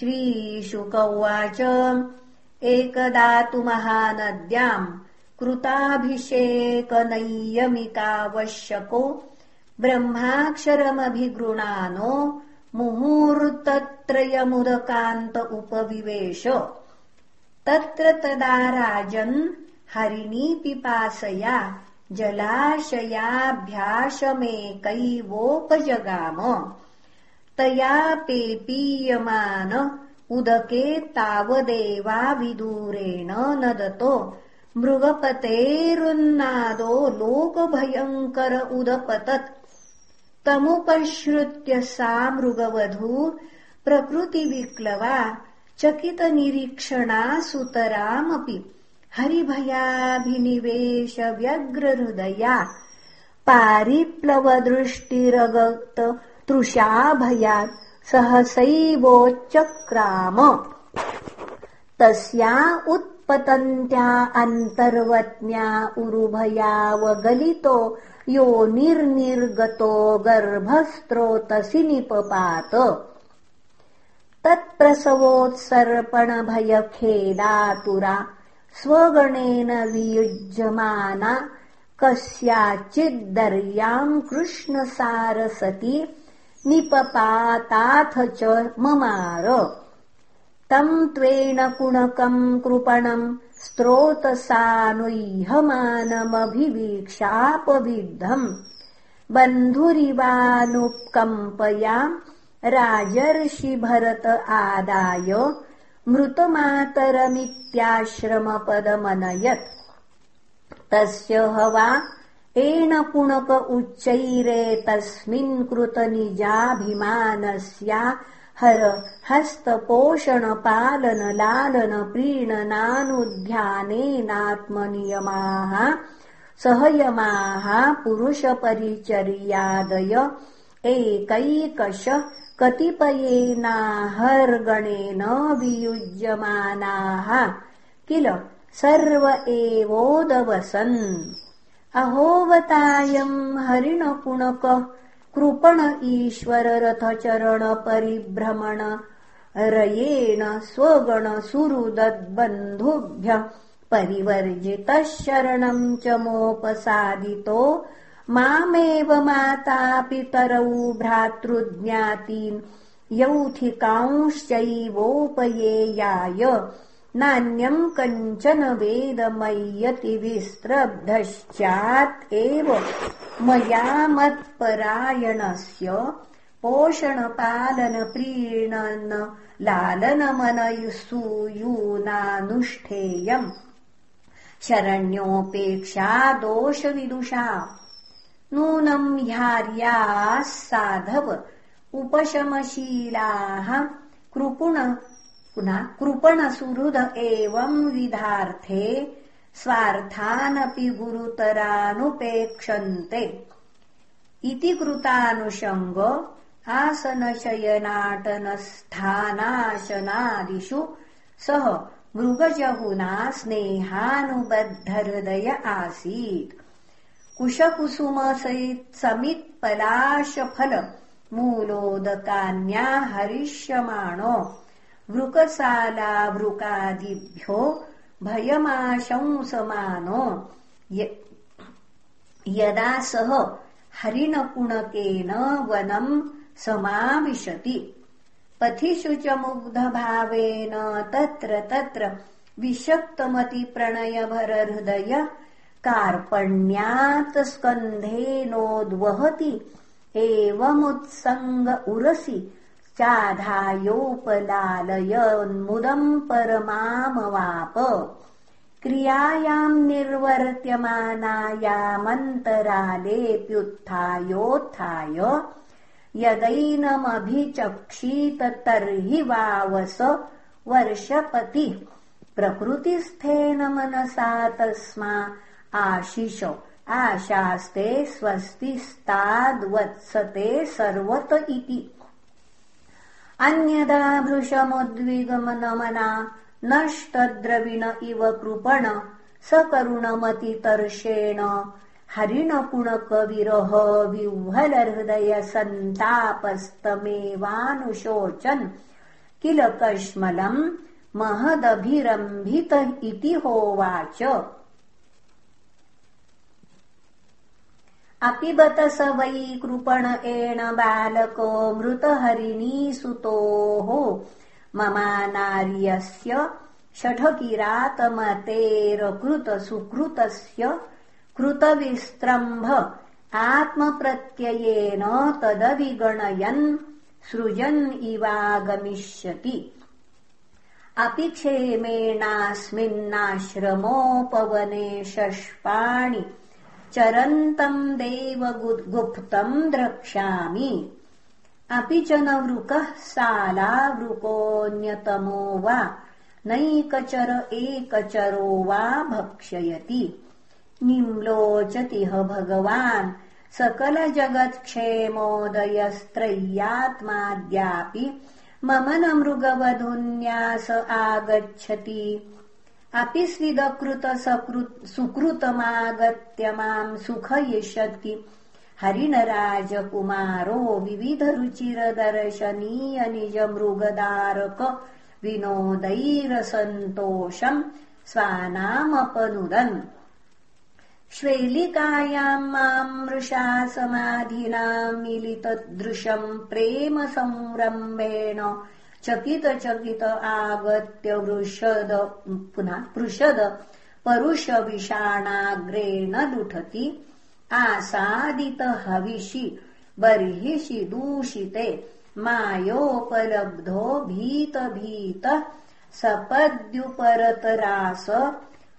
श्रीशुक उवाच एकदा तु महानद्याम् कृताभिषेकनैयमिकावश्यको ब्रह्माक्षरमभिगृणानो मुहूर्तत्रयमुदकान्त उपविवेश। तत्र तदा राजन् हरिणीपिपासया जलाशयाभ्यासमेकैवोपजगाम तया पेपीयमान उदके तावदेवाविदूरेण नदतो मृगपतेरुन्नादो लोकभयङ्कर उदपतत्। तमुपश्रुत्य सा मृगवधू प्रकृतिविक्लवा चकितनिरीक्षणा सुतरामपि। हरिभयाभिनिवेश व्यग्रहृदया पारिप्लवदृष्टिरगत तृषाभयात् सहसैवोच्चक्राम। तस्या उत्पतन्त्या अन्तर्वत्न्या उरुभयावगलितो यो निर्निर्गतो गर्भस्त्रोतसि निपपात तत्प्रसवोत्सर्पणभयखेदातुरा स्वगणेन वियुज्यमाना कस्याचिद्दर्याम् कृष्णसारसति निपपाताथ च ममार। तम् त्वेण कुणकम् कृपणम् स्त्रोतसानुह्यमानमभिवीक्षापविद्धम् बन्धुरिवानुकम्पयाम् राजर्षिभरत आदाय मृतमातरमित्याश्रमपदमनयत्। तस्य हवा एण पुणक उच्चैरे तस्मिन् कृतनिजाभिमानस्या हर हस्तपोषणपालन लालन प्रीणनानुध्यानेनात्मनियमाः सहयमाः पुरुषपरिचर्यादय एकैकश कतिपयेनाहर्गणेन वियुज्यमानाः। किल? सर्व एवोदवसन् अहोवतायम् हरिणपुणक कृपण ईश्वररथचरणपरिभ्रमण रयेण स्वगण सुहृदद्बन्धुभ्यः परिवर्जितः शरणम् च मोपसादितो। मामेव मातापितरौ भ्रातृज्ञातीन् यौथिकांश्चैवोपयेयाय नान्यम् कञ्चन वेदमय्यति विस्त्रब्धश्चात् एव। मया मत्परायणस्य पोषणपालनप्रीणन लालनमनयुसूयूनानुष्ठेयम् शरण्योपेक्षा दोषविदुषा। नूनम् ह्यार्याः साधव। उपशमशीलाः कृपुण पुनः कृपणसुहृद एवम् विधार्थे स्वार्थानपि गुरुतरानुपेक्षन्ते। इति कृतानुषङ्ग आसनशयनाटनस्थानाशनादिषु सः मृगजहुना स्नेहानुबद्धहृदय आसीत्। कुशकुसुमसमित्पलाशफल मूलोदकान्या हरिष्यमाणो वृकसालावृकादिभ्यो भयमाशंसमानो। यदा सः हरिणपुणकेन वनम् समाविशति पथिषु च मुग्धभावेन तत्र तत्र विषक्तमतिप्रणयभरहृदय कार्पण्यात् स्कन्धेनोद्वहति एवमुत्सङ्ग उरसि चाधायोपलालयन्मुदम् परमामवाप। क्रियायाम् निर्वर्त्यमानायामन्तरालेऽप्युत्थायोत्थाय यदैनमभिचक्षीत तर्हि वावस वर्षपतिः। प्रकृतिस्थेन मनसा तस्मा आशिष आशास्ते स्वस्तिस्ताद्वत्सते सर्वत इति अन्यदा भृशमुद्विगमनमना नष्टद्रविण इव कृपण सकरुणमतितर्षेण। हरिणपुणकविरह विह्वलहृदय सन्तापस्तमेवानुशोचन् किल कश्मलम् महदभिरम्भित इति होवाच अपि बत स वै कृपण एण बालको मृतहरिणीसुतोः ममानार्यस्य षठकिरातमतेरकृतसुकृतस्य कृतविस्त्रम्भ आत्मप्रत्ययेन तदविगणयन् सृजन् इवागमिष्यति। अपि क्षेमेणास्मिन्नाश्रमोपवने षष्पाणि चरन्तम् देवगुप्तम् द्रक्ष्यामि। अपि च न वृकः सालावृकोऽन्यतमो वा नैकचर एकचरो वा भक्षयति। निम्लोचतिह भगवान् सकलजगत्क्षेमोदयस्त्रय्यात्माद्यापि मम न मृगवधुन्यास आगच्छति अपि स्विदकृत सुकृतमागत्य माम् सुखयिष्यति। हरिणराजकुमारो विविधरुचिरदर्शनीय निजमृगदारक विनोदैरसन्तोषम् स्वानामपनुदन्। श्वेलिकायाम् माम् मृषा समाधिनाम् मिलितदृशम् प्रेम संरम्भेण चकित चकित आगत्य वृषद पुनः पृषद परुषविषाणाग्रेण लुठति आसादित हविषि बर्हिषि दूषिते मायोपलब्धो भीत भीत सपद्युपरतरास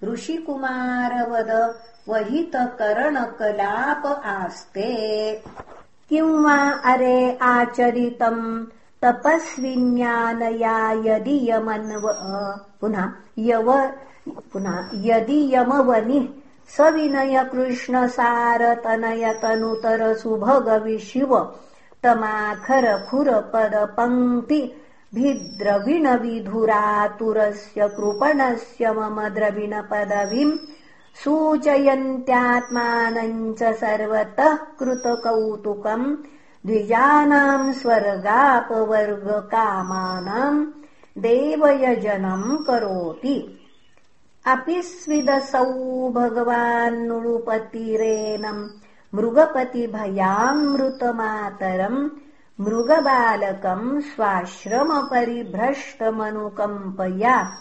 ऋषिकुमारवद वहितकरणकलाप आस्ते। किं वा अरे आचरितम् तपस्विन्यानया यदि यमन्व पुनः यव पुनः यदि यमवनिः सविनय कृष्णसारतनयतनुतर सुभगविशिव तमाखर खुर पद पङ्क्ति भिद्रविणविधुरातुरस्य कृपणस्य मम द्रविणपदवीम् सूचयन्त्यात्मानम् च सर्वतः कृतकौतुकम् द्विजानाम् स्वर्गापवर्गकामानाम् देवयजनम् करोति। अपि स्विदसौ भगवान्नुपतिरेनम् मृगपतिभयामृतमातरम् मृगबालकम् स्वाश्रमपरिभ्रष्टमनुकम्पया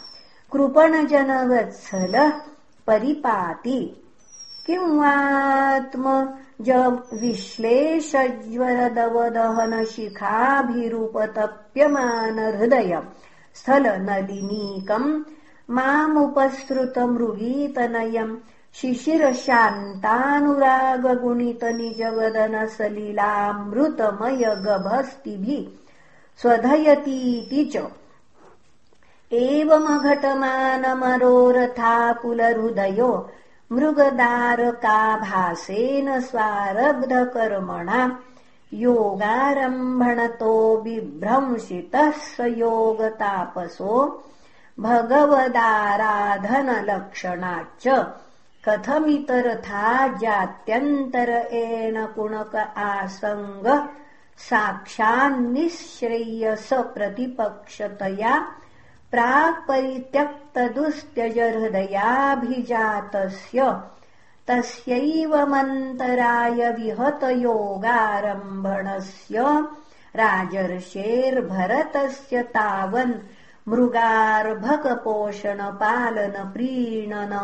कृपणजनवत्सल परिपाति। किं वात्म विश्लेषज्वरदवदहनशिखाभिरुपतप्यमान स्थलनलिनीकम् मामुपसृतमृगीतनयम् शिशिरशान्तानुरागगुणितनिजवदनसलिलामृतमय गभस्तिभिः स्वधयतीति च। एवमघटमानमरोरथाकुलहृदयो मृगदारकाभासेन स्वारब्धकर्मणा योगारम्भणतो बिभ्रंशितः स योगतापसो भगवदाराधनलक्षणाच्च कथमितरथा जात्यन्तर एण कुणक आसङ्ग साक्षान्निःश्रेयसप्रतिपक्षतया प्राक्परित्यक्तदुस्त्यजहृदयाभिजातस्य तस्यैवमन्तराय विहतयोगारम्भणस्य। राजर्षेर्भरतस्य तावन् मृगार्भकपोषणपालनप्रीणन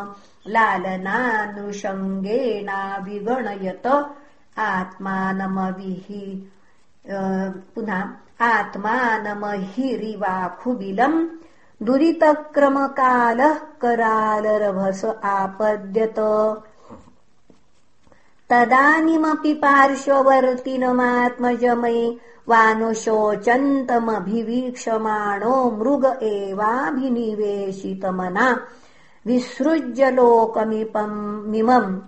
लालनानुषङ्गेणाविगणयत आत्मानमहिरिवाखुबिलम् दुरितक्रमकालः करालरभस आपद्यत। तदानीमपि पार्श्ववर्तिनमात्मजमयि वानुशोचन्तमभिवीक्षमाणो मृग एवाभिनिवेशितमना। विसृज्य लोकमिपम्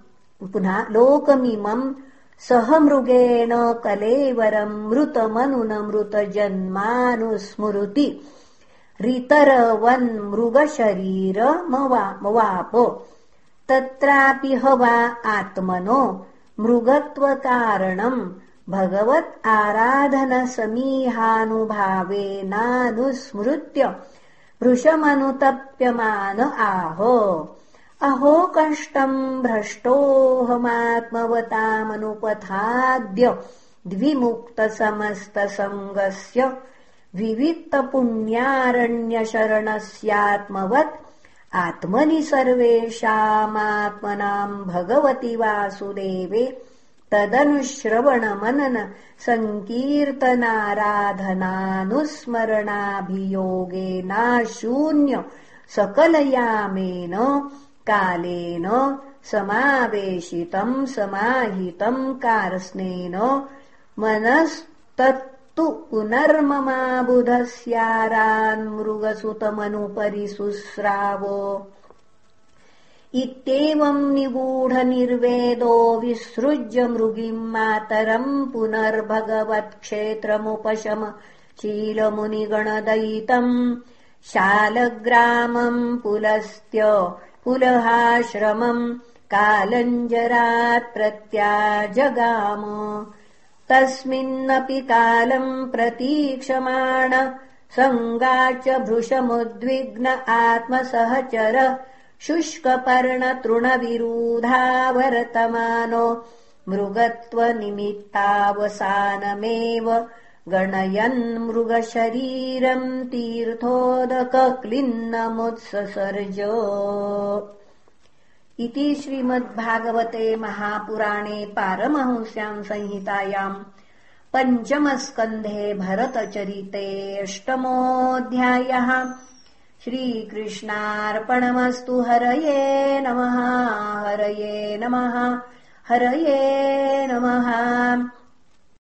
पुनः लोकमिमम् सह मृगेण कलेवरम् मृतमनुनमृतजन्मानुस्मृति रितरवन्मृगशरीरमवाप तत्रापि ह वा आत्मनो मृगत्वकारणम् भगवत् आराधनसमीहानुभावेनानुस्मृत्य भृशमनुतप्यमान आहो। अहो कष्टम् भ्रष्टोऽहमात्मवतामनुपथाद्य द्विमुक्तसमस्तसङ्गस्य विविक्तपुण्यारण्यशरणस्यात्मवत् आत्मनि सर्वेषामात्मनाम् भगवति वासुदेवे। तदनुश्रवणमनन सङ्कीर्तनाराधनानुस्मरणाभियोगेनाशून्य सकलयामेन कालेन समावेशितम् समाहितम् कारस्नेन मनस्तत्तु पुनर्ममाबुधस्यारान्मृगसुतमनुपरि सुस्रावो इत्येवम् निगूढनिर्वेदो विसृज्य मृगिम् मातरम् पुनर्भगवत्क्षेत्रमुपशम चीलमुनिगणदयितम् शालग्रामम् पुलस्त्य पुलहाश्रमम् कालञ्जरात् प्रत्याजगाम तस्मिन्नपि कालम् प्रतीक्षमाण सङ्गाच भृशमुद्विग्न आत्मसहचर शुष्कपर्णतृणविरूधावर्तमानो मृगत्वनिमित्तावसानमेव गणयन् मृगशरीरम् तीर्थोदकक्लिन्नमुत्ससर्ज इति श्रीमद्भागवते महापुराणे पारमहंस्याम् संहितायाम् पञ्चमस्कन्धे भरतचरिते अष्टमोऽध्यायः। श्रीकृष्णार्पणमस्तु हरये नमः हरये नमः हरये नमः